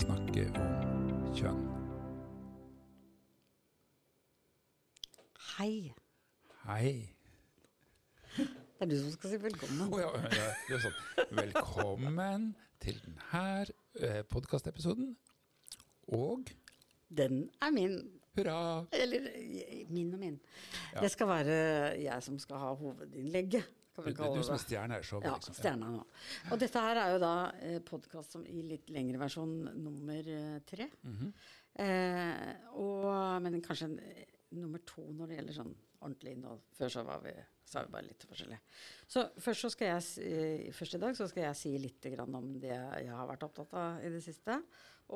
snakke om kjønn. Hei. Hei. Det er du som skal si velkommen. Oh, ja, ja, er sånn. Velkommen til denne eh, podkastepisoden. Og Den er min. hurra! Eller eh, min og min. Ja. Det skal være jeg som skal ha hovedinnlegget. Du, vi du, det. du som er stjerne her, showet, Ja, liksom. stjerna nå. Og dette her er jo da eh, podkast i litt lengre versjon nummer tre. tre. -hmm. eh, og, men kanskje en, eh, nummer to når det gjelder sånn ordentlig innhold. Før så var vi, så er vi bare litt forskjellige. Så først, så skal jeg, eh, først i dag så skal jeg si litt grann om det jeg har vært opptatt av i det siste.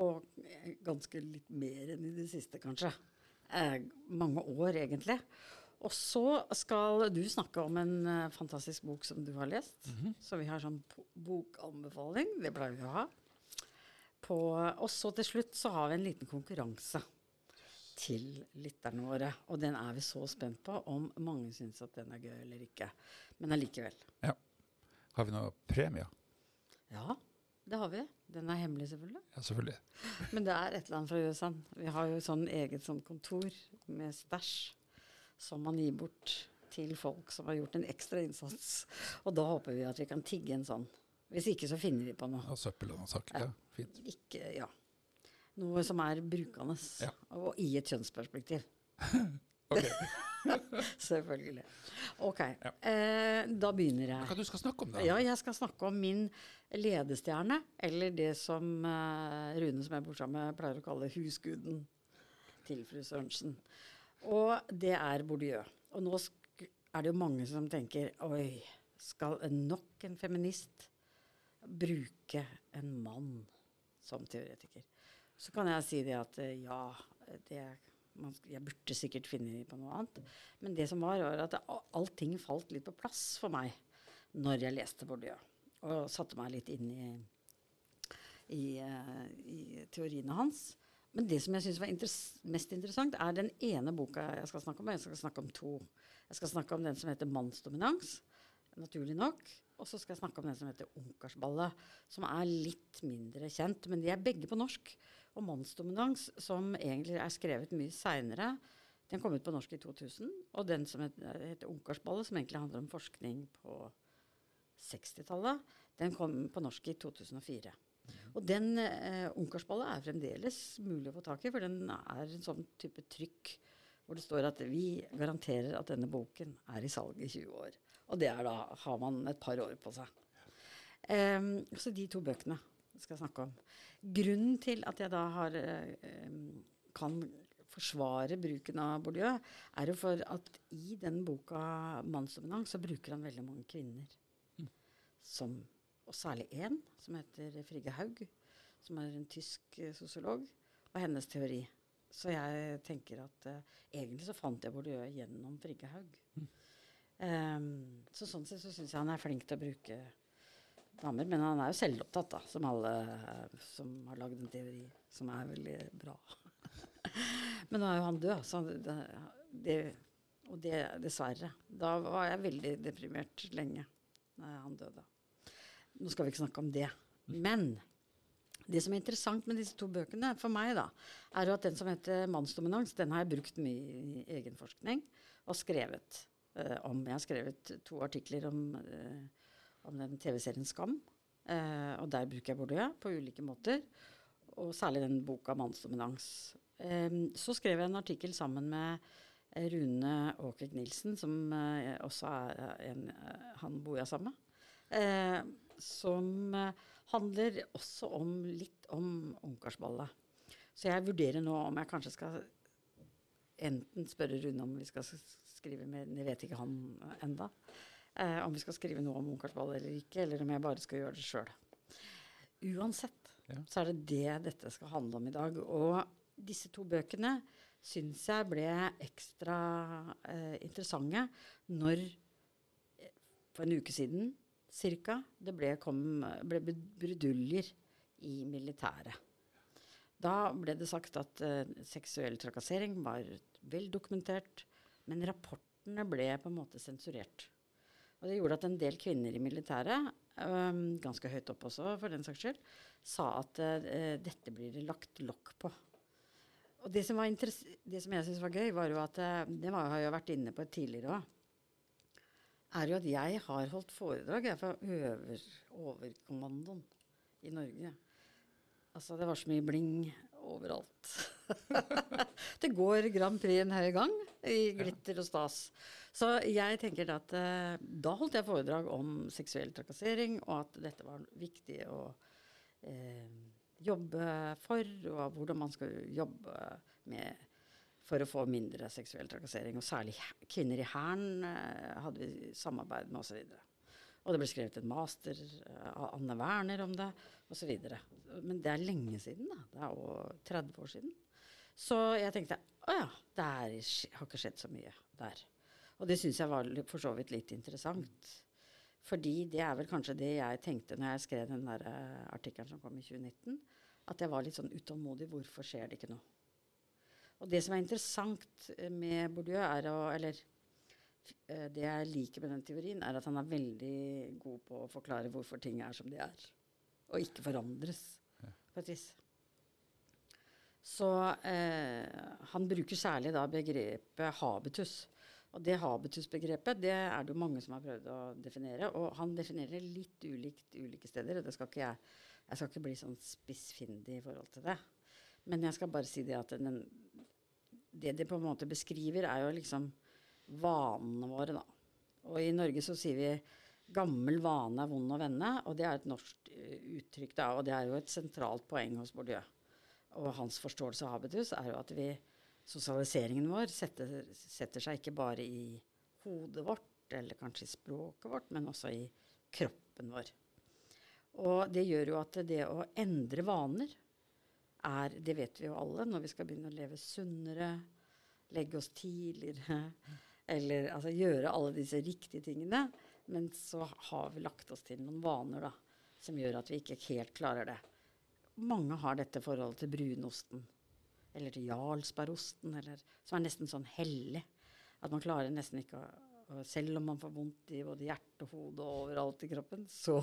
Og eh, ganske litt mer enn i det siste, kanskje. Eh, mange år, egentlig. Og så skal du snakke om en eh, fantastisk bok som du har lest. Så vi har sånn bokanbefaling. Det pleier vi å ha. På, og så til slutt så har vi en liten konkurranse til lytterne våre. Og den er vi så spent på om mange syns at den er gøy eller ikke. Men allikevel. Ja. Har vi noe premier? Ja, det har vi. Den er hemmelig, selvfølgelig. Ja, selvfølgelig. Men det er et eller annet fra USA. Vi har jo sånn eget sånn kontor med stæsj som man gir bort til folk som har gjort en ekstra innsats. Og da håper vi at vi kan tigge en sånn. Hvis ikke så finner vi på noe. Ja, søppel og saker. Ja, fint. Ikke, ja. Noe som er brukende, Ja. og i et kjønnsperspektiv. Selvfølgelig. Ok, Ja. eh, da begynner jeg. Hva du skal snakke om, da? Ja, jeg skal snakke om min ledestjerne, eller det som eh, Rune, som jeg bor sammen med, pleier å kalle husguden til fru Sørensen. Og det er Bourdieu. Og nå er det jo mange som tenker oi, skal nok en feminist bruke en mann som teoretiker? Så kan jeg si det at eh, ja, det man, jeg burde sikkert finne på noe annet. Men det som var, var at allting falt litt på plass for meg når jeg leste Bourdieu. Og satte meg litt inn i, i, eh, i teoriene hans. Men det som jeg syns var interess mest interessant, er den ene boka jeg skal snakke om. Jeg skal snakke om to. Jeg skal snakke om den som heter 'Mannsdominans', naturlig nok. Og så skal jeg snakke om den som heter 'Ungkarsballet', som er litt mindre kjent. Men de er begge på norsk. Og 'Mannsdominans', som egentlig er skrevet mye seinere, den kom ut på norsk i 2000. Og den som heter, 'Ungkarsballet', som egentlig handler om forskning på 60-tallet, den kom på norsk i 2004. Og den eh, ungkarsballet er fremdeles mulig å få tak i, for den er en sånn type trykk hvor det står at vi garanterer at denne boken er i salg i 20 år. Og det er da har man et par år på seg. Um, så de to bøkene skal jeg snakke om. Grunnen til at jeg da har um, kan forsvare bruken av Bourdieu, er jo for at i den boka 'Mannsdominans' så bruker han veldig mange kvinner som, og særlig én, som heter Frigge Haug, som er en tysk eh, sosiolog, og hennes teori. Så jeg tenker at uh, egentlig så fant jeg Bourdieu gjennom Frigge Haug. Ehm, så sånn sett så syns jeg han er flink til å bruke damer, men han er jo selvopptatt, da, som alle eh, som har lagd en teori, som er veldig bra. men nå er jo han død, så det, det Og det, dessverre. Da var jeg veldig deprimert lenge, da han døde. Nå skal vi ikke snakke om det. Men det som er interessant med disse to bøkene, for meg, da, er at den som heter 'Mannsdominans', den har jeg brukt mye i egen forskning og skrevet eh, om. Jeg har skrevet to artikler om, eh, om den TV-serien Skam. Eh, og der bruker jeg Bordeaux på ulike måter. Og særlig den boka 'Mannsdominans'. Så skrev jeg en artikkel sammen med eh, Rune Åkek Nilsen, som eh, også er en eh, Han bor jeg sammen med. Eh, som eh, handler også om litt om ungkarsballet. Så jeg vurderer nå om jeg kanskje skal enten spørre Rune om vi skal skrive mer, det vet ikke han enda, eh, om vi skal skrive noe om ungkarsballet eller ikke, eller om jeg bare skal gjøre det sjøl. Uansett Ja. så er det det dette skal handle om i dag. Og disse to bøkene syns jeg ble ekstra eh, interessante når eh, for en uke siden cirka det ble, kom, ble bruduljer i militæret. Da ble det sagt at uh, seksuell trakassering var vel dokumentert, men rapportene ble på en måte sensurert. Og det gjorde at en del kvinner i militæret um, ganske høyt opp også for den saks skyld, sa at uh, dette blir det lagt lokk på. Og det som, det som jeg syntes var gøy, var jo at uh, det var, har jeg vært inne på tidligere òg, er jo at jeg har holdt foredrag jeg, for øver, overkommandoen i Norge. Altså, det var så mye bling overalt. det går Grand Prix en høy gang i glitter og stas. Så jeg tenker at eh, da holdt jeg foredrag om seksuell trakassering, og at dette var viktig å eh, jobbe for, og hvordan man skal jobbe med for å få mindre seksuell trakassering. Og særlig kvinner i Hæren uh, hadde vi samarbeid med osv. Og det ble skrevet en master av Anne Werner om det, osv. Men det er lenge siden, da. Det er jo 30 år siden. Så jeg tenkte å ja, det er, har ikke skjedd så mye der. Og det syns jeg var for så vidt litt interessant. Fordi det er vel kanskje det jeg tenkte når jeg skrev den der uh, artikkelen som kom i 2019. At jeg var litt sånn utålmodig. Hvorfor skjer det ikke noe? Og det som er interessant med Bourdieu, er å Eller uh, det jeg liker med den teorien, er at han er veldig god på å forklare hvorfor ting er som de er. Og ikke forandres, på et vis. Så eh, han bruker særlig da begrepet habitus. Og det habitusbegrepet det er det jo mange som har prøvd å definere. Og han definerer det litt ulikt ulike steder. og det skal ikke jeg, jeg skal ikke bli sånn spissfindig i forhold til det. Men jeg skal bare si det at den, det de på en måte beskriver, er jo liksom vanene våre, da. Og i Norge så sier vi 'gammel vane er vond å vende', og det er et norsk uh, uttrykk, da. Og det er jo et sentralt poeng hos Bourdieu. Og hans forståelse av habitus er jo at vi sosialiseringen vår setter, setter, seg ikke bare i hodet vårt, eller kanskje i språket vårt, men også i kroppen vår. Og det gjør jo at det å endre vaner er Det vet vi jo alle når vi skal begynne å leve sunnere, legge oss tidligere, eller altså gjøre alle disse riktige tingene. Men så har vi lagt oss til noen vaner da, som gjør at vi ikke helt klarer det. Mange har dette forholdet til brunosten eller til jarlsbergosten, som er nesten sånn hellig. At man klarer nesten ikke å Selv om man får vondt i både hjerte og hode og overalt i kroppen, så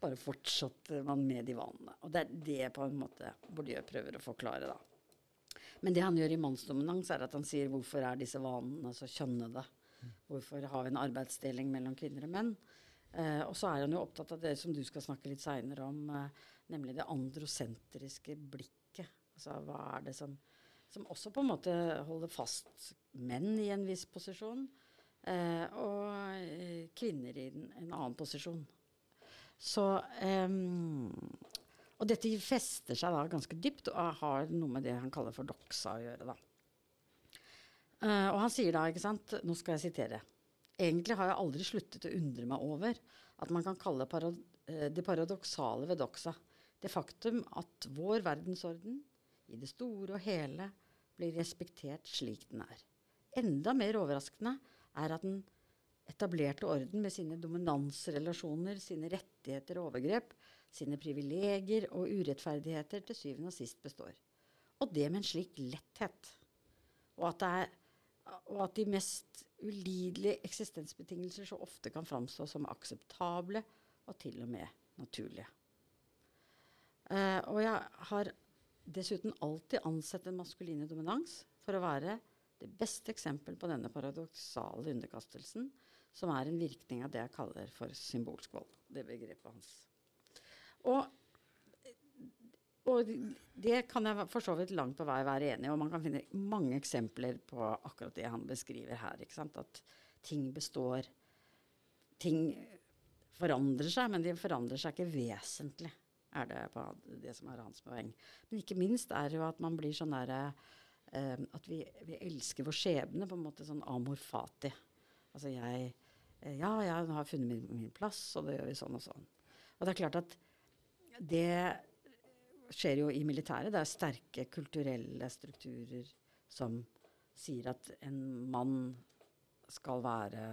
bare fortsatte man med de vanene. Og det er det på en måte Bourdieu prøver å forklare, da. Men det han gjør i mannsdominans, er at han sier hvorfor er disse vanene så kjønnede? Hvorfor har vi en arbeidsdeling mellom kvinner og menn? Eh, og så er han jo opptatt av det som du skal snakke litt seinere om, eh, nemlig det androsentriske blikket Altså hva er det som, som også på en måte holder fast menn i en viss posisjon, eh, og eh, kvinner i en, en annen posisjon. Så um, Og dette fester seg da ganske dypt og har noe med det han kaller for doxa å gjøre, da. Uh, og han sier da, ikke sant, nå skal jeg sitere Egentlig har jeg aldri sluttet å undre meg over at man kan kalle parad det paradoksale ved doxa det faktum at vår verdensorden i det store og hele blir respektert slik den er. Enda mer overraskende er at den etablerte orden med sine dominansrelasjoner, sine rettigheter og overgrep, sine privilegier og urettferdigheter til syvende og sist består. Og det med en slik letthet. Og at, er, og at de mest ulidelige eksistensbetingelser så ofte kan framstå som akseptable og til og med naturlige. Uh, og jeg har dessuten alltid ansett den maskuline dominans for å være det beste eksempel på denne paradoksale underkastelsen, som er en virkning av det jeg kaller for symbolsk vold. Det begrepet hans. Og, og det kan jeg for så vidt langt på vei være enig i, og man kan finne mange eksempler på akkurat det han beskriver her. At ting består Ting forandrer seg, men de forandrer seg ikke vesentlig er det det som er hans poeng. Men ikke minst er det jo at man blir sånn derre uh, At vi, vi, elsker vår skjebne på en måte sånn amor fati. Altså jeg Ja, jeg har funnet min, min, plass, og det gjør vi sånn og sånn. Og det er klart at det skjer jo i militæret. Det er sterke kulturelle strukturer som sier at en mann skal være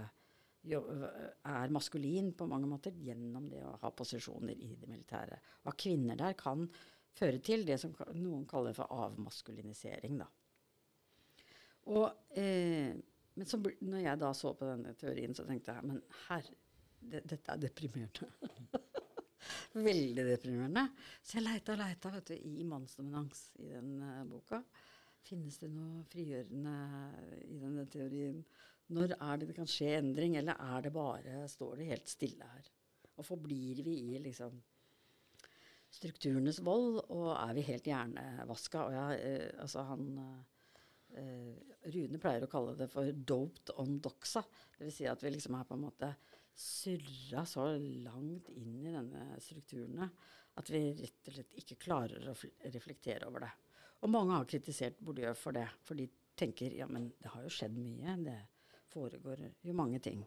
er maskulin på mange måter gjennom det å ha posisjoner i det militære. At kvinner der kan føre til det som noen kaller for avmaskulinisering. Da. Og, eh, men så, når jeg da så på denne teorien, så tenkte jeg men her, det, dette er deprimerende. Veldig deprimerende. Så jeg leita og leita vet du, i mannsdominans i den uh, boka. Finnes det noe frigjørende i denne teorien? Når er det det kan skje endring, eller er det bare, står det helt stille her? Og forblir vi i liksom strukturenes vold, og er vi helt hjernevaska? Og jeg, uh, altså han eh, Rune pleier å kalle det for 'doped on doxa'. Dvs. Si at vi liksom er på en måte surra så langt inn i denne strukturene at vi rett og slett ikke klarer å reflektere over det. Og mange har kritisert Bourdieu for det, for de tenker ja, men det har jo skjedd mye. Det foregår jo mange ting.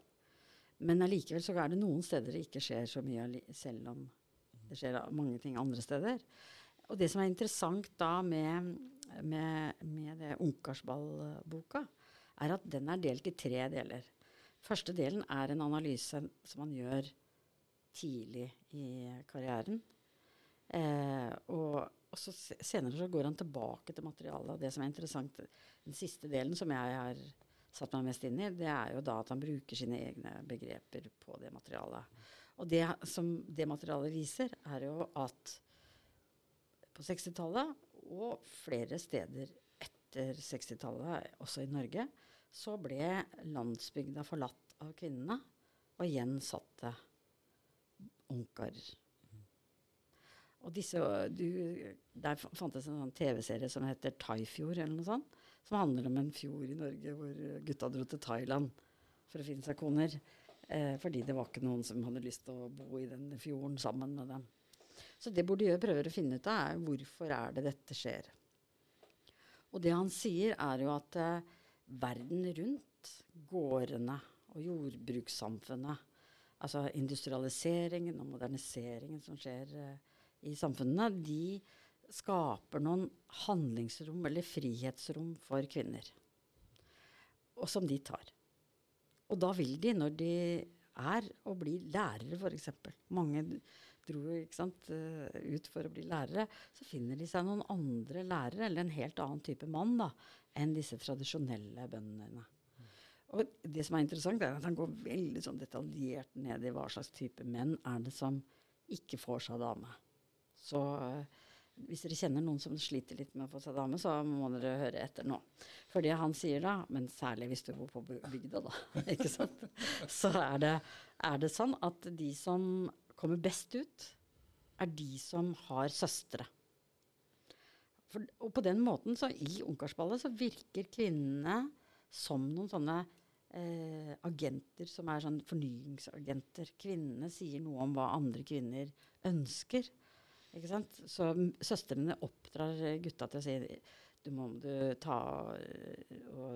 Men allikevel så er det noen steder det ikke skjer så mye, selv om det skjer mange ting andre steder. Og det som er interessant da med, med, med det Ungkarsball-boka, er at den er delt i tre deler. Første delen er en analyse som man gjør tidlig i karrieren. Eh, og, og, så senere så går han tilbake til materialet. Og det som er interessant, den siste delen som jeg har satt meg mest inn i, det er jo da at han bruker sine egne begreper på det materialet. Og det som det materialet viser, er jo at på 60-tallet og flere steder etter 60-tallet, også i Norge, så ble landsbygda forlatt av kvinnene, og igjen satt det ungkarer. Og disse, du, Der fantes en sånn TV-serie som heter Thaifjord, eller noe sånt. Som handler om en fjord i Norge hvor gutta dro til Thailand for å finne seg koner. Eh, fordi det var ikke noen som hadde lyst til å bo i den fjorden sammen med dem. Så det Bourdieu prøver å finne ut av, er hvorfor er det dette skjer. Og det han sier, er jo at eh, verden rundt, gårdene og jordbrukssamfunnet, altså industrialiseringen og moderniseringen som skjer eh, i samfunnene, de skaper noen handlingsrom eller frihetsrom for kvinner. Og som de tar. Og da vil de, når de er og blir lærere, f.eks. Mange dro sant, eh, ut for å bli lærere. Så finner de seg noen andre lærere, eller en helt annen type mann, da, enn disse tradisjonelle bøndene. Og det som er interessant, er at han går veldig sånn detaljert ned i hva slags type menn er det som ikke får seg dame. Så uh, hvis dere kjenner noen som sliter litt med å få seg dame, så må dere høre etter nå. For det han sier da, men særlig hvis du bor på bygda, da, ikke sant, så er det, er det sånn at de som kommer best ut, er de som har søstre. For, og på den måten, så i Ungkarsballet, så virker kvinnene som noen sånne eh, agenter som er sånn fornyingsagenter. Kvinnene sier noe om hva andre kvinner ønsker. Ikke sant? Så søstrene oppdrar gutta til å si du må du ta,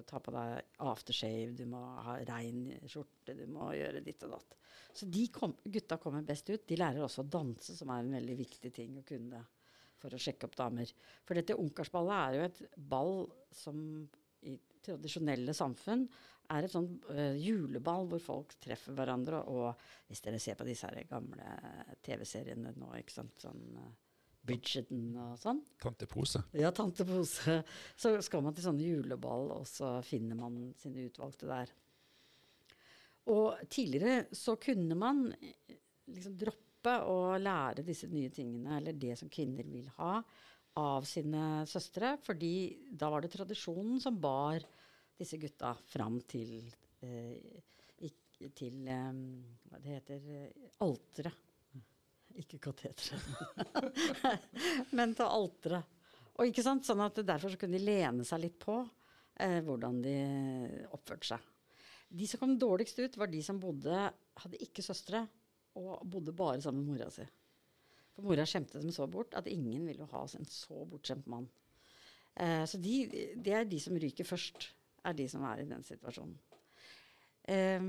ta, på deg aftershave, du må ha rein skjorte, du må gjøre ditt og datt. Så de kom, gutta kommer best ut. De lærer også å danse, som er en veldig viktig ting å kunne for å sjekke opp damer. For dette ungkarsballet er jo et ball som i tradisjonelle samfunn er et sånn uh, juleball hvor folk treffer hverandre. Og hvis dere ser på disse her gamle TV-seriene nå, ikke sant, sånn uh, Bridgerton og sånn. Tante Pose. Ja, Tante Pose. Så skal man til sånne juleball, og så finner man sine utvalgte der. Og tidligere så kunne man eh, liksom droppe å lære disse nye tingene, eller det som kvinner vil ha, av sine søstre. Fordi da var det tradisjonen som bar disse gutta fram til, eh, til eh, Hva det heter alteret. Ikke kateteret, men til alteret. Og ikke sant? Sånn at Derfor så kunne de lene seg litt på eh, hvordan de oppførte seg. De som kom dårligst ut, var de som bodde, hadde ikke søstre og bodde bare sammen med mora si. For mora skjemte dem så bort at ingen ville ha en så bortskjemt mann. Eh, så de, det er de som ryker først, er de som er i den situasjonen. Eh,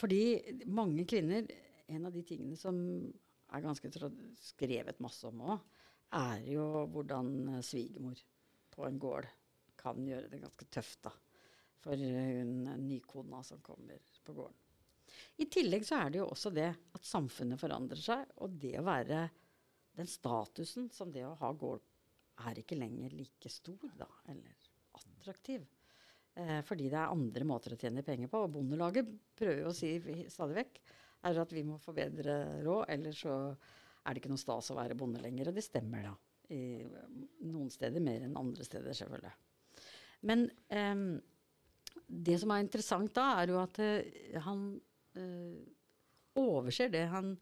fordi mange kvinner En av de tingene som er ganske skrevet masse om òg, er jo hvordan svigermor på en gård kan gjøre det ganske tøft da, for hun nykona som kommer på gården. I tillegg så er det jo også det at samfunnet forandrer seg, og det å være den statusen som det å ha gård er ikke lenger like stor, da, eller attraktiv. Eh, fordi det er andre måter å tjene penger på. Og Bondelaget prøver jo å si stadig vekk er at vi må få bedre råd, eller så er det ikke noe stas å være bonde lenger. Og det stemmer, da. I noen steder mer enn andre steder, selvfølgelig. Men um, det som er interessant da, er jo at uh, han uh, overser det han,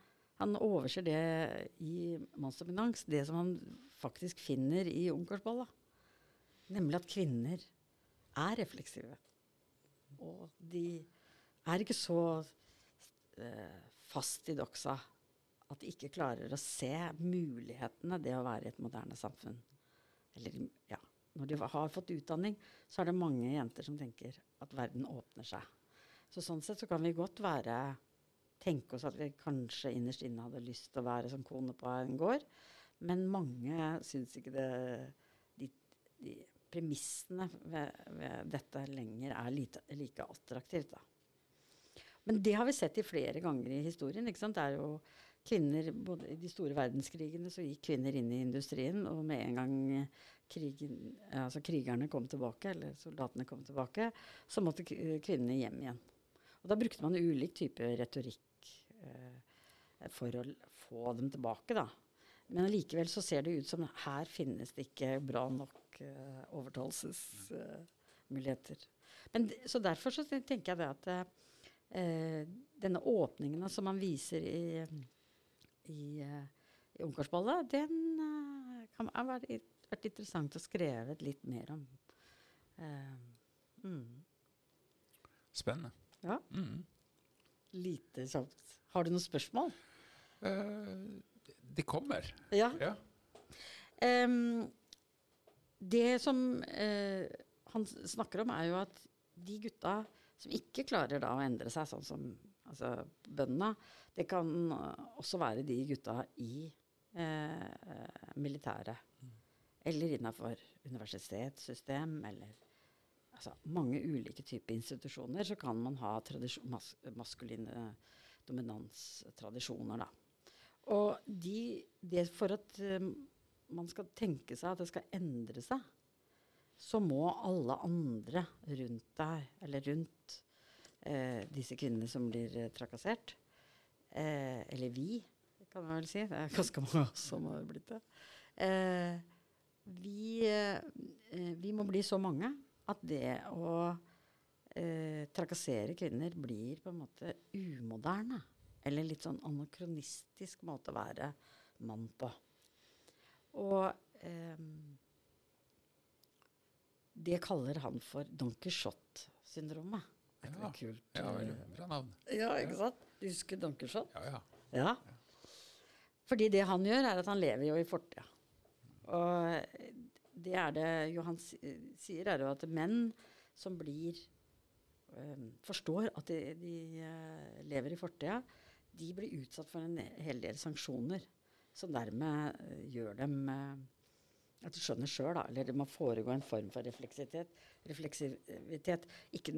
han overser det i mannsdominans, det som han faktisk finner i Ungkarsballa. Nemlig at kvinner er refleksive. Og de er ikke så fast i doksa at de ikke klarer å se mulighetene det å være i et moderne samfunn. Eller, ja, når de har fått utdanning, så er det mange jenter som tenker at verden åpner seg. Så sånn sett så kan vi godt være tenke oss at vi kanskje innerst inne hadde lyst til å være som kone på en gård. Men mange syns ikke det, de, de premissene ved, ved, dette lenger er lite, like attraktivt. Da. Men det har vi sett i flere ganger i historien. ikke sant? Det er jo kvinner, både I de store verdenskrigene så gikk kvinner inn i industrien, og med en gang krigen, altså krigerne kom tilbake, eller soldatene kom tilbake, så måtte kvinnene hjem igjen. Og da brukte man ulik type retorikk eh, for å få dem tilbake, da. Men allikevel så ser det ut som her finnes det ikke bra nok eh, overtalelsesmuligheter. Eh, så derfor så tenker jeg det at uh, denne åpningen som man viser i, i, uh, i Ungkarsballet, den kan ha vært, vært, interessant å skrive litt mer om. Mm. Spennende. Ja. Mm. Lite kjapt. Har du noen spørsmål? Uh, de kommer. Ja. ja. Um, det som uh, han snakker om, er jo at de gutta som ikke klarer da å endre seg, sånn som altså, bøndene, det kan også være de gutta i eh, militæret. Eller innafor universitetssystem, eller altså, mange ulike typer institusjoner. Så kan man ha mas maskuline dominanstradisjoner, da. Og de, det for at um, man skal tenke seg at det skal endre seg, så må alle andre rundt deg, eller rundt eh, disse kvinnene som blir eh, trakassert, eh, eller vi, kan man vel si, det er ganske mange som har blitt det, eh, vi, eh, vi, må bli så mange at det å eh, trakassere kvinner blir på en måte umoderne. Eller litt sånn anakronistisk måte å være mann på. Og det kaller han for Don Quijote-syndromet. Er ja, kult? Ja, veldig bra navn. Ja, ikke sant? Du husker Don Quijote? Ja, ja. ja. Fordi det han gjør, er at han lever jo i fortida. Og det er det Johan sier, er jo at menn som blir um, Forstår at de, de uh, lever i fortida, de blir utsatt for en hel del sanksjoner som dermed uh, gjør dem uh, at du skjønner sjøl, da. Eller det må foregå en form for refleksivitet. refleksivitet. Ikke,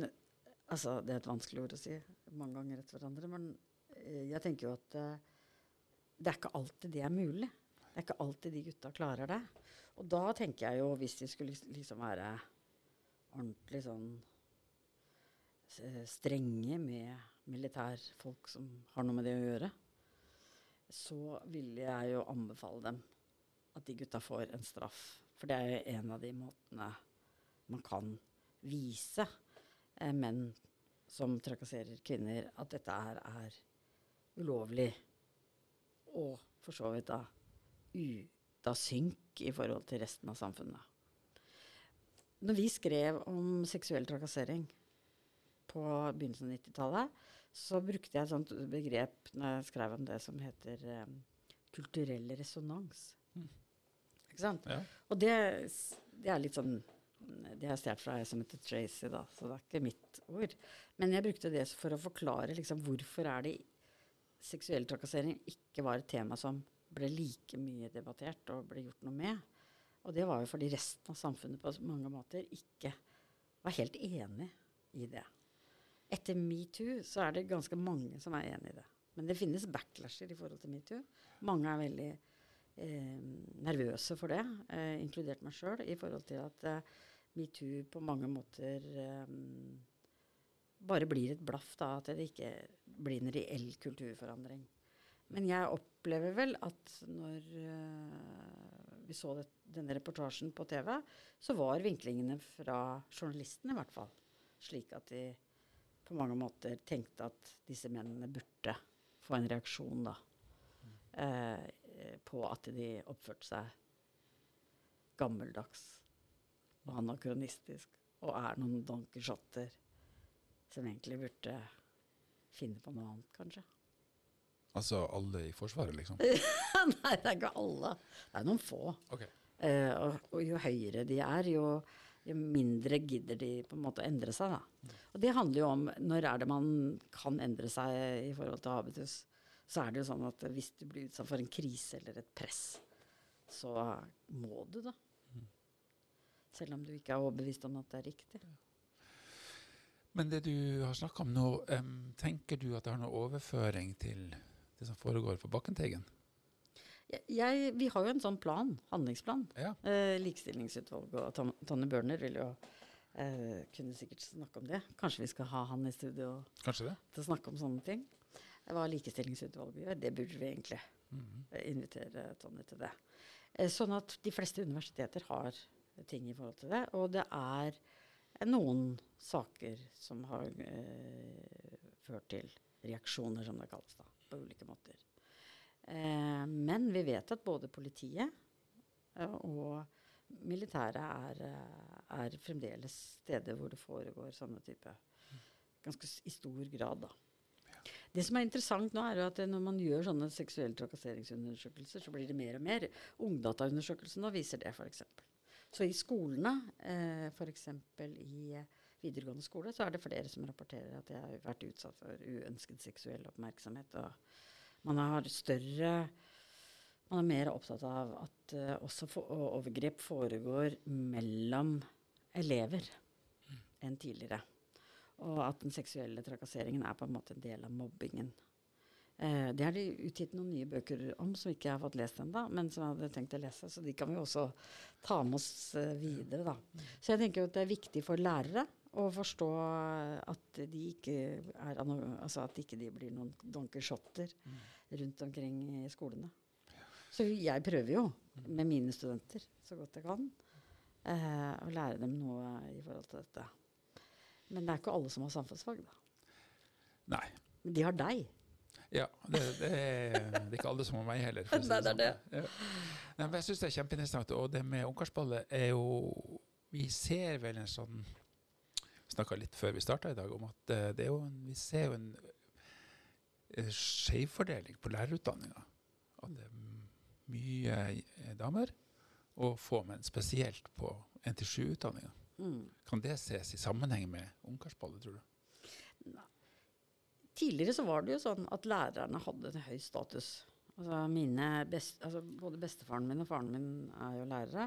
altså, det er et vanskelig ord å si mange ganger etter hverandre. Men uh, jeg tenker jo at det er ikke alltid det er mulig. Det er ikke alltid de gutta klarer det. Og da tenker jeg jo, hvis de skulle liksom være ordentlig sånn strenge med militærfolk som har noe med det å gjøre, så ville jeg jo anbefale dem at de gutta får en straff. For det er jo en av de måtene man kan vise eh, menn som trakasserer kvinner, at dette her er ulovlig. Og for så vidt da ute av synk i forhold til resten av samfunnet. Når vi skrev om seksuell trakassering på begynnelsen av 90-tallet, så brukte jeg et sånt begrep når jeg skrev om det som heter eh, kulturell resonans. Mm. Ikke sant? Ja. Og det, det, er litt sånn Det har jeg stjålet fra ei som heter Tracy, da, så det er ikke mitt ord. Men jeg brukte det for å forklare liksom, hvorfor er det seksuell trakassering ikke var et tema som ble like mye debattert og ble gjort noe med. Og det var jo fordi resten av samfunnet på mange måter ikke var helt enig i det. Etter metoo så er det ganske mange som er enig i det. Men det finnes backlasher i forhold til metoo. Mange er veldig nervøse for det, eh, inkludert meg sjøl, i forhold til at eh, metoo på mange måter eh, bare blir et blaff, da, at det ikke blir en reell kulturforandring. Men jeg opplever vel at når uh, vi så det, denne reportasjen på TV, så var vinklingene fra journalistene i hvert fall slik at de på mange måter tenkte at disse mennene burde få en reaksjon da, eh, på at de oppførte seg gammeldags og anakronistisk og er noen Don Quijoter som egentlig burde finne på noe annet, kanskje. Altså alle i Forsvaret, liksom? Nei, det er ikke alle. Det er noen få. Okay. Eh, og, og, jo høyere de er, jo, jo, mindre gidder de på en måte å endre seg. Da. Og det handler jo om når er det man kan endre seg i forhold til habitus. Så er det jo sånn at hvis du blir utsatt for en krise eller et press, så må du, da. Selv om du ikke er overbevist om at det er riktig. Men det du har snakka om nå, um, tenker du at det har noe overføring til det som foregår på Bakkenteigen? Vi har jo en sånn plan, handlingsplan. Ja. Eh, Likestillingsutvalget og Tonje Børner vil jo eh, kunne sikkert snakke om det. Kanskje vi skal ha han i studio det? til å snakke om sånne ting. Hva Likestillingsutvalget gjør, det burde vi egentlig mm invitere Tonje til det. Eh, sånn at de fleste universiteter har ting i forhold til det. Og det er noen saker som har eh, ført til reaksjoner, som det kalles, da, på ulike måter. Eh, men vi vet at både politiet eh, og militæret er, eh, er, fremdeles steder hvor det foregår sånne type Ganske i stor grad, da. Det som er interessant nå, er jo at når man gjør sånne seksuelle trakasseringsundersøkelser, så blir det mer og mer. Ungdataundersøkelsen nå viser det, f.eks. Så i skolene, eh, f.eks. i videregående skole, så er det flere som rapporterer at de har vært utsatt for uønsket seksuell oppmerksomhet. og Man har større man er mer opptatt av at uh, også for, overgrep foregår mellom elever mm. enn tidligere. Og at den seksuelle trakasseringen er på en måte en del av mobbingen. Eh, det har de utgitt noen nye bøker om som ikke jeg har fått lest ennå, men som jeg hadde tenkt å lese. Så de kan vi også ta med oss eh, videre. Da. Så jeg tenker at det er viktig for lærere å forstå at de ikke, er, altså at ikke de blir noen donkershotter rundt omkring i skolene. Så jeg prøver jo med mine studenter så godt jeg kan eh, å lære dem noe i forhold til dette. Men det er ikke alle som har samfunnsfag, da. Nei. Men de har deg. Ja, det, det, er, det, er, ikke alle som har meg heller. Nei, det er det. Sånn. Ja. Nei, men jeg syns det er kjempeinteressant. Og det med ungkarsballet er jo Vi ser vel en sånn snakka litt før vi starta i dag, om at uh, det er jo en, vi ser jo en skjevfordeling på lærerutdanninga. At det er mye uh, damer og få menn, spesielt på 1-7-utdanninga. Mm. Kan det ses i sammenheng med ungkarsballet, tror du? Nei. Tidligere så var det jo sånn at lærerne hadde en høy status. Altså best, altså både bestefaren min og faren min er jo lærere.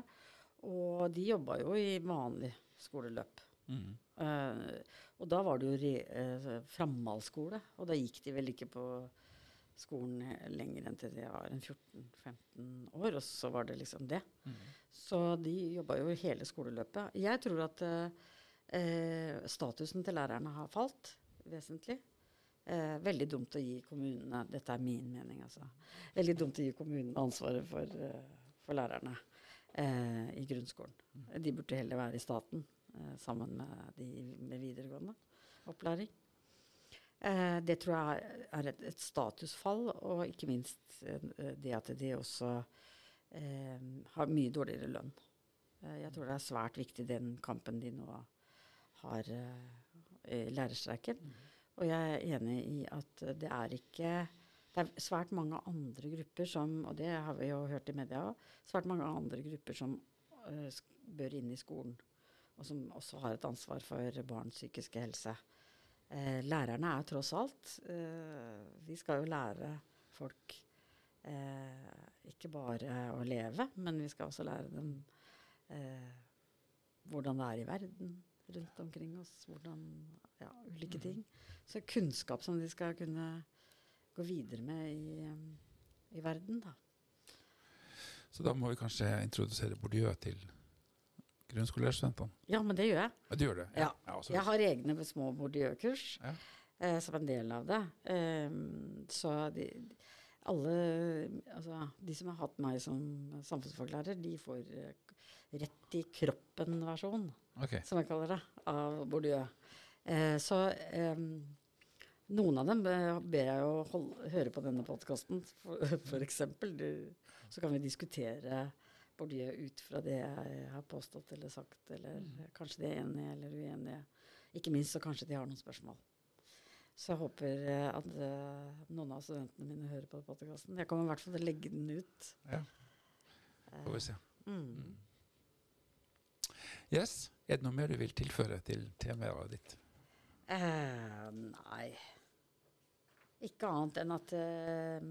Og de jobba jo i vanlig skoleløp. Mm. Uh, og da var det jo uh, framhaldsskole, og da gikk de vel ikke på skolen lenger enn til de var 14-15 år, og så var det liksom det. Mm. Så de jobba jo hele skoleløpet. Jeg tror at eh, statusen til lærerne har falt vesentlig. Eh, veldig dumt å gi kommunene Dette er min mening, altså. Veldig dumt å gi kommunene ansvaret for, uh, for lærerne eh, i grunnskolen. De burde heller være i staten eh, sammen med de med videregående opplæring. Eh, det tror jeg er et, et, statusfall, og ikke minst eh, det at de også har mye dårligere lønn. jeg tror det er svært viktig den kampen de nå har i lærerstreiken. Mm. Og jeg er enig i at det er ikke Det er svært mange andre grupper som, og det har vi jo hørt i media òg, svært mange andre grupper som uh, bør inn i skolen. Og som også har et ansvar for barns psykiske helse. Uh, lærerne er tross alt eh, Vi skal jo lære folk ikke bare å leve, men vi skal også lære dem hvordan det er i verden rundt omkring oss. Hvordan, ja, ulike ting. Så kunnskap som de skal kunne gå videre med i, i verden, da. Så da må vi kanskje introdusere Bourdieu til grunnskolelærerstudentene? Ja, men det gjør jeg. Ja, du gjør det? Ja. ja Jeg har egne små Bourdieu-kurs Ja. eh, som en del av det. Eh, så de, alle Altså, de som har hatt meg som samfunnsfaglærer, de får eh, rett i kroppen-versjon, okay. som jeg kaller det, av bordiør. Eh, så ehm, noen av dem eh, ber jeg å holde, høre på denne podkasten, eksempel. Så kan vi diskutere Bourdieu ut fra det jeg har påstått eller sagt, eller kanskje de er enige eller uenige. Ikke minst så kanskje de har noen spørsmål. Så jeg håper eh, at eh, noen av studentene mine hører på podkasten. Jeg kommer i hvert fall til å legge den ut. Ja, får vi se. Mm. Yes. Er det noe mer du vil tilføre til temaet ditt? Eh, nei Ikke annet enn at eh, eh,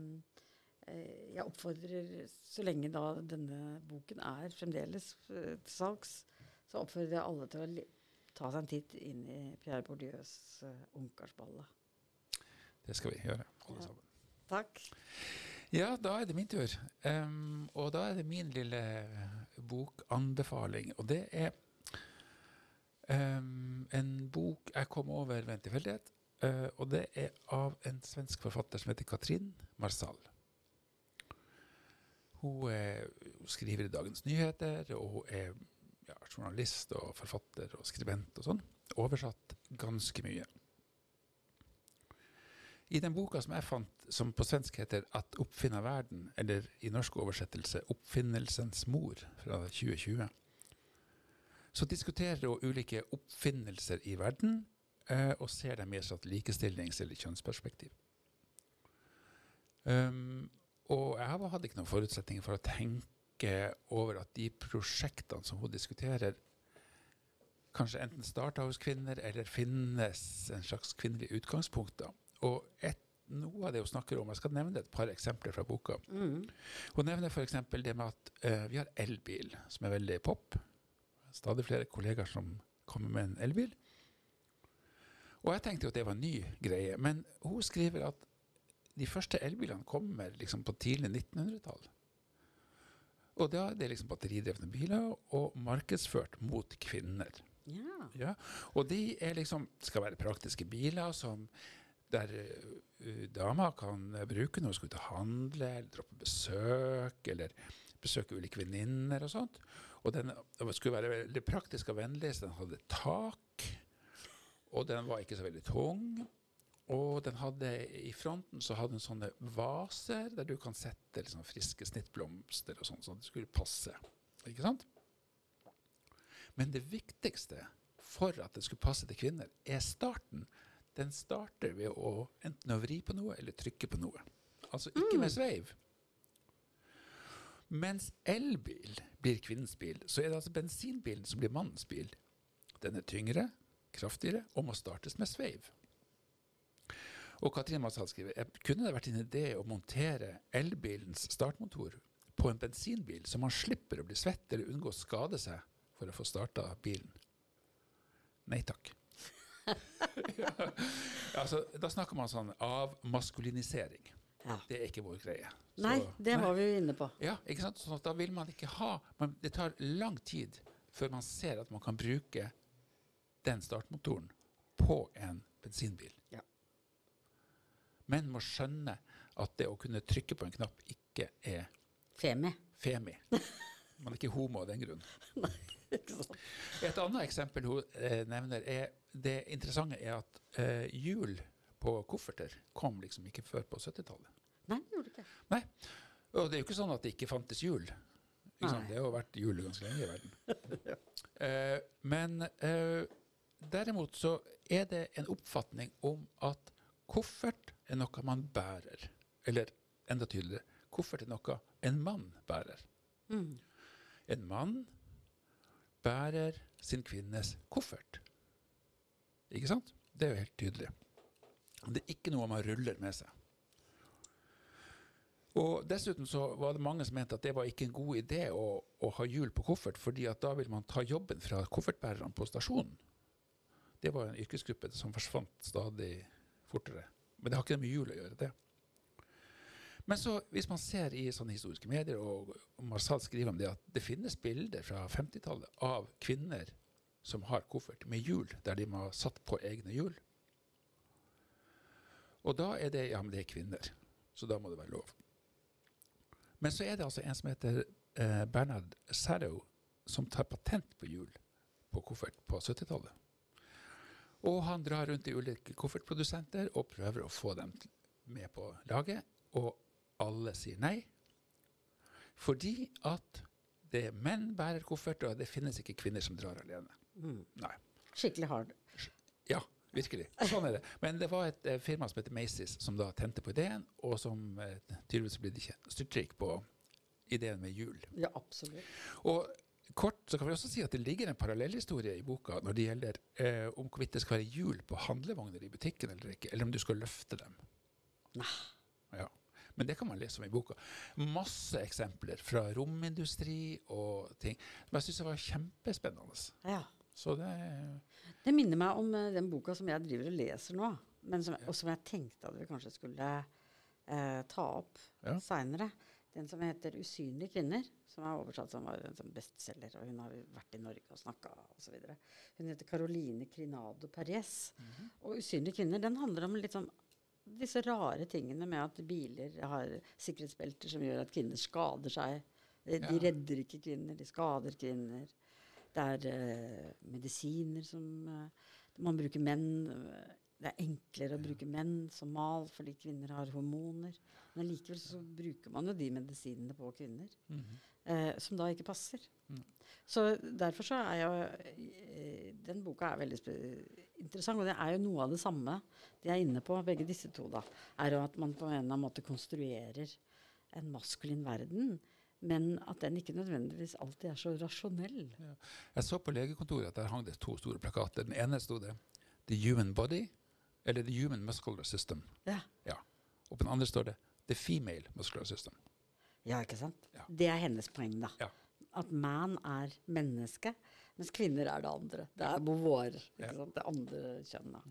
jeg oppfordrer, så lenge da denne boken er fremdeles eh, til salgs, så oppfordrer jeg alle til å ta seg en titt inn i Pierre Bourdieus uh, Ungkarsballe. Det skal vi gjøre, alle Ja. sammen. Takk. Ja, da er det min tur. Um, og da er det min lille bokanbefaling. Og det er um, en bok jeg kom over ved en tilfeldighet. Uh, og det er av en svensk forfatter som heter Katrin Marsal. Hun eh, skriver i Dagens Nyheter, og hun er ja, journalist og forfatter og skribent og sånn. Oversatt ganske mye. I den boka som jeg fant, som på svensk heter 'At oppfinna verden', eller i norsk oversettelse 'Oppfinnelsens mor' fra 2020, så diskuterer hun ulike oppfinnelser i verden, eh, og ser dem som et likestillings- eller kjønnsperspektiv. Um, og jeg hadde ikke noen forutsetninger for å tenke over at de prosjektene som hun diskuterer, kanskje enten starta hos kvinner, eller finnes en slags kvinnelig utgangspunkt. da. Og et, noe av det hun snakker om, jeg skal nevne et par eksempler fra boka. Mm. Hun nevner f.eks. det med at uh, vi har elbil, som er veldig pop. Stadig flere kollegaer som kommer med en elbil. Og jeg tenkte jo at det var en ny greie, men hun skriver at de første elbilene kommer liksom på tidlig 1900-tall. Og da er det liksom batteridrevne biler og markedsført mot kvinner. Ja. Ja, og de er liksom, skal være praktiske biler som der uh, damer kan bruke når de skal ut og handle, eller dra på besøk, eller besøke ulike venninner og sånt. Og den skulle være veldig praktisk og vennlig, så den hadde tak, og den var ikke så veldig tung. Og den hadde, i fronten så hadde den sånne vaser der du kan sette liksom, friske snittblomster og sånn, så det skulle passe. Ikke sant? Men det viktigste for at det skulle passe til kvinner, er starten. Den starter ved å enten å vri på noe eller trykke på noe. Altså ikke med sveiv. Mens elbil blir kvinnens bil, så er det altså bensinbilen som blir mannens bil. Den er tyngre, kraftigere og må startes med sveiv. Og Katrine Massal skriver kunne det vært en idé å montere elbilens startmotor på en bensinbil, så man slipper å bli svett eller unngå å skade seg for å få starta bilen. Nei takk. ja, altså, da snakker man sånn avmaskulinisering. ja. Det er ikke vår greie. Så- Nei, det var vi jo inne på. Ja, ikke sant? Sånn at da vil man ikke ha man, Det tar lang tid før man ser at man kan bruke den startmotoren på en bensinbil. Ja. Men må skjønne at det å kunne trykke på en knapp ikke er Femi. femi. Man er ikke homo av den grunn. Et annet eksempel hun eh, nevner, er det interessante er at eh, hjul på kofferter kom liksom ikke før på 70-tallet. Nei, det gjorde det ikke. Nei. Og det er jo ikke sånn at det ikke fantes hjul. Ikke sant? Det har jo vært hjul ganske lenge i verden. eh, men eh, derimot så er det en oppfatning om at koffert er noe man bærer. Eller enda tydeligere, koffert er noe en mann bærer. Mm. En mann bærer sin kvinnes koffert. Ikke sant? Det er jo helt tydelig. Det er ikke noe man ruller med seg. Og Dessuten så var det mange som mente at det var ikke en god idé å, å ha hjul på koffert, fordi at da vil man ta jobben fra koffertbærerne på stasjonen. Det var en yrkesgruppe som forsvant stadig fortere. Men det har ikke med hjul å gjøre, det. Men så, hvis man ser i sånne historiske medier, og, Marsal skriver om det, at det finnes bilder fra 50-tallet av kvinner som har koffert med hjul, der de må ha satt på egne hjul. Og da er det ja, men det er kvinner, så da må det være lov. Men så er det altså en som heter eh, Bernard Sarrow, som tar patent på hjul på koffert på 70-tallet. Og han drar rundt i ulike koffertprodusenter og prøver å få dem med på laget, og alle sier nei. Fordi at det er menn bærer koffert, og det finnes ikke kvinner som drar alene. Mm. Nei. Skikkelig hard. Ja, virkelig. Sånn er det. Men det var et eh, firma som heter Macy's, som da tente på ideen, og som eh, tydeligvis ble styrtrik på ideen med hjul. Ja, absolutt. Og kort så kan vi også si at det ligger en parallellhistorie i boka når det gjelder eh, om hvorvidt det skal være hjul på handlevogner i butikken eller ikke, eller om du skal løfte dem. Nei. Ja. Men det kan man lese om i boka. Masse eksempler fra romindustri og ting. Men jeg syns det var kjempespennende. Ja. Så det Det minner meg om eh, den boka som jeg driver og leser nå, men som, og som jeg tenkte at vi kanskje skulle eh, ta opp Ja. seinere. Den som heter 'Usynlige kvinner', som er oversatt som var en sånn bestselger. Og hun har vært i Norge og snakka osv. Hun heter Caroline Crinado Perez. Og 'Usynlige kvinner' den handler om litt sånn disse rare tingene med at biler har sikkerhetsbelter som gjør at kvinner skader seg. De, de Ja. redder ikke kvinner, de skader kvinner. Det er uh, medisiner som uh, Man bruker menn eh, Det er enklere å bruke menn som mal fordi kvinner har hormoner. Men likevel så bruker man jo de medisinene på kvinner eh, som da ikke passer. Mm. Så derfor så er jo eh, Den boka er veldig interessant, og det er jo noe av det samme de er inne på, begge disse to. da, er jo at man på en eller annen måte konstruerer en maskulin verden, men at den ikke nødvendigvis alltid er så rasjonell. Jeg så på legekontoret at der hang det to store plakater. Den ene sto det 'The Human Body', eller 'The Human Muscular System'. Ja, Og på den andre står det 'The Female Muscular System'. ja ikke sant? Ja. Det er hennes poeng, da. Ja. At man er menneske, mens kvinner er det andre. Det er vår, ikke Ja. det andre kjønnet.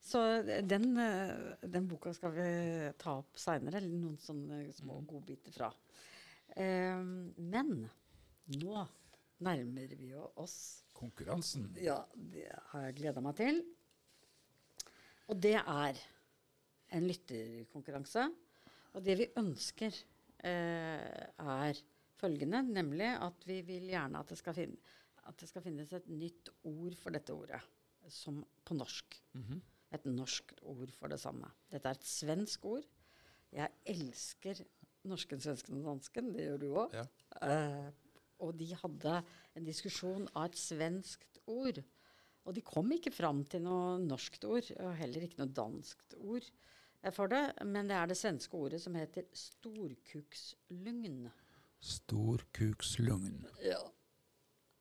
Så den, eh, den boka skal vi ta opp seinere, eller noen sånne små Mm. godbiter fra. Um, men nå nærmer vi jo oss Konkurransen. Ja, det har jeg gleda meg til. Og det er en lytterkonkurranse. Og det vi ønsker, eh, er følgende, nemlig at vi vil gjerne at det, skal finne, at det skal finnes et nytt ord for dette ordet, som på norsk. Mhm. Et norsk ord for det samme. Dette er et svensk ord. Jeg elsker norsken, svensken og dansken. Det gjør du òg. Ja. Eh, og de hadde en diskusjon av et svenskt ord. Og de kom ikke fram til noe norskt ord, og heller ikke noe danskt ord for det. Men det er det svenske ordet som heter storkukslugn. Storkukslugn. Ja.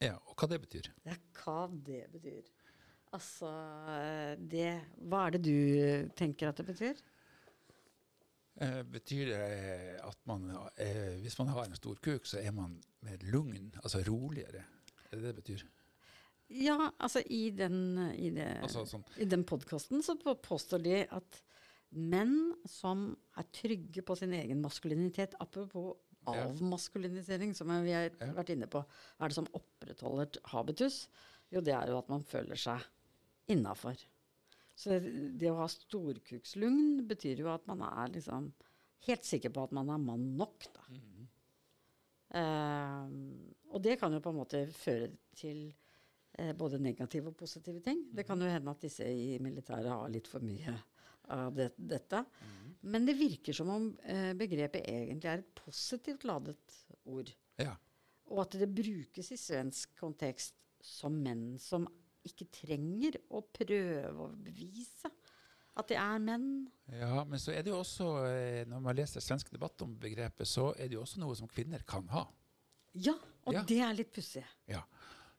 Ja, og hva det betyr? Er hva det betyr. Altså eh, det Hva er det du tenker at det betyr? Eh, betyr det at man, eh, hvis man har en stor kuk, så er man mer lugn, altså roligere? Er det det det betyr? Ja, altså i den, i det, Altså sånn I den podkasten så påstår de at menn som er trygge på sin egen maskulinitet Apropos avmaskulinisering, som vi har vært inne på. Hva er det som opprettholder habitus? Jo, det er jo at man føler seg innafor. Så det å ha storkukslugn betyr jo at man er liksom helt sikker på at man er mann nok, da. Mhm. Eh, og det kan jo på en måte føre til eh, både negative og positive ting. Det kan jo hende at disse i militæret har litt for mye av det, dette. Men det virker som om eh, begrepet egentlig er et positivt ladet ord. Ja. Og at det brukes i svensk kontekst som menn som ikke trenger å prøve å bevise at de er menn. ja, men så er det jo også, eh, når man leser svensk debatt om begrepet, så er det jo også noe som kvinner kan ha. Ja, og Ja. det er litt pussig. Ja.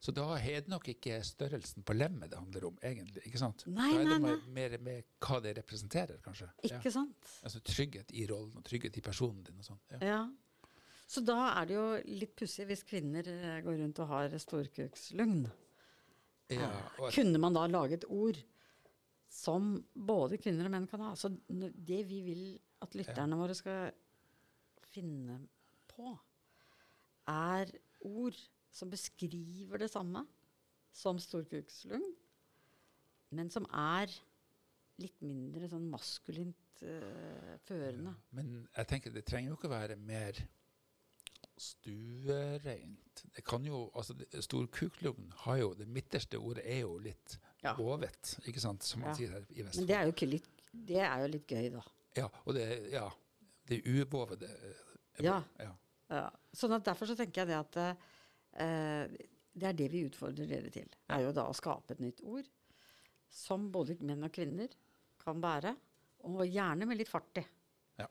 Så da er det nok ikke størrelsen på lemmet det handler om, egentlig. ikke sant? Nei, da er det nei, mer, mer med hva det representerer, kanskje. Ja. Ikke sant? Altså trygghet i rollen og trygghet i personen din og sånn. Ja. Ja. Så da er det jo litt pussig hvis kvinner eh, går rundt og har storkukslugn. Ja, og Kunne man da lage et ord som både kvinner og menn kan ha? Så det vi vil at lytterne våre skal finne på, er ord som beskriver det samme som storkukslung, men som er litt mindre sånn maskulint uh, førende. Men jeg tenker det trenger jo ikke være mer stuereint. Det kan jo, altså Storkuklugn har jo Det midterste ordet er jo litt Ja. ovet, ikke sant, som man Ja. sier her i Men det er jo ikke litt Det er jo litt gøy, da. Ja, og det, ja, det uvovede Ja. ja. Ja. Sånn at Derfor så tenker jeg det at eh, det er det vi utfordrer dere til. er jo da å skape et nytt ord som både menn og kvinner kan bære, og gjerne med litt fart i. Ja.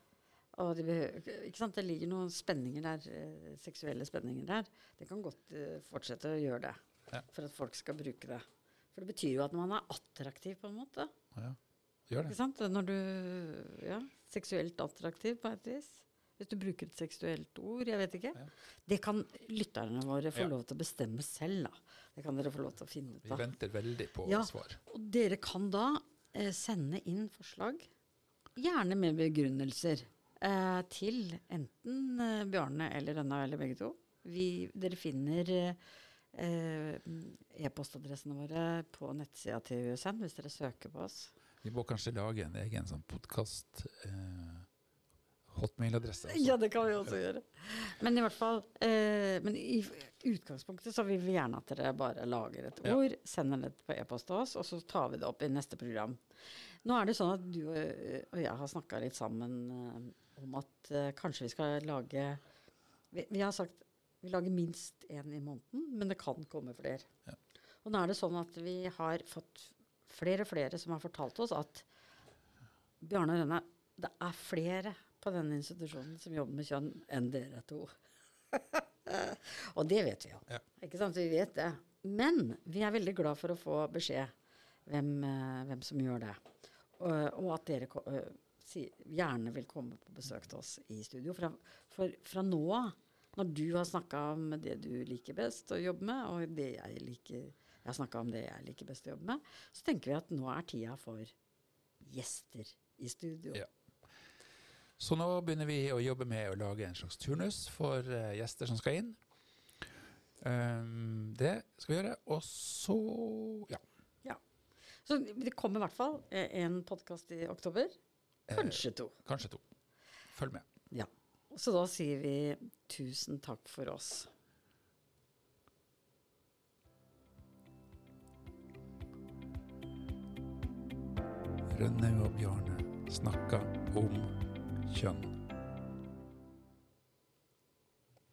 Og det, ikke sant? det ligger noen spenninger der, eh, seksuelle spenninger der. Det kan godt eh, fortsette å gjøre det Ja. for at folk skal bruke det. For det betyr jo at man er attraktiv, på en måte. ja. det Gjør Ikke det. sant? Når du Ja, seksuelt attraktiv på et vis. Hvis du bruker et seksuelt ord, jeg vet ikke. Ja. Det kan lytterne våre få Ja. lov til å bestemme selv, da. Det kan dere få lov til å finne ut Vi venter veldig på Ja. svar. Og dere kan da eh, sende inn forslag, gjerne med begrunnelser, eh, til enten eh, Bjarne eller Rønna eller begge to. Vi, dere finner eh, e-postadressene våre på nettsida til USN hvis dere søker på oss. Vi må kanskje lage en egen sånn podkast eh, hotmail-adresse. også. Ja, det kan vi også gjøre. Men i hvert fall eh, Men i utgangspunktet så vil vi gjerne at dere bare lager et Ja. ord, sender det på e-post til oss, og så tar vi det opp i neste program. Nå er det sånn at du og- og jeg har snakka litt sammen eh, om at eh, kanskje vi skal lage vi, vi har sagt vi lager minst én i måneden, men det kan komme flere. Ja. Og nå er det sånn at vi har fått flere og flere som har fortalt oss at Bjarne Rønne, det er flere på denne institusjonen som jobber med kjønn enn dere to. og det vet vi jo. Ja. Ikke sant? Vi vet det. Men vi er veldig glad for å få beskjed hvem, eh, hvem som gjør det. Og, og at dere eh, si, gjerne vil komme på besøk til oss i studio. Fra, for fra nå av, når du har snakka om det du liker best å jobbe med, og det jeg liker jeg har snakka om det jeg liker best å jobbe med, så tenker vi at nå er tida for gjester i studio. Ja. Så nå begynner vi å jobbe med å lage en slags turnus for eh, gjester som skal inn. Um, det skal vi gjøre. Og så ja. Så det kommer i hvert fall eh, en podkast i oktober. Kanskje to. Kanskje to. Følg med. Ja. Så da sier vi tusen takk for oss. Rønnaug og Bjarne snakka om kjønn.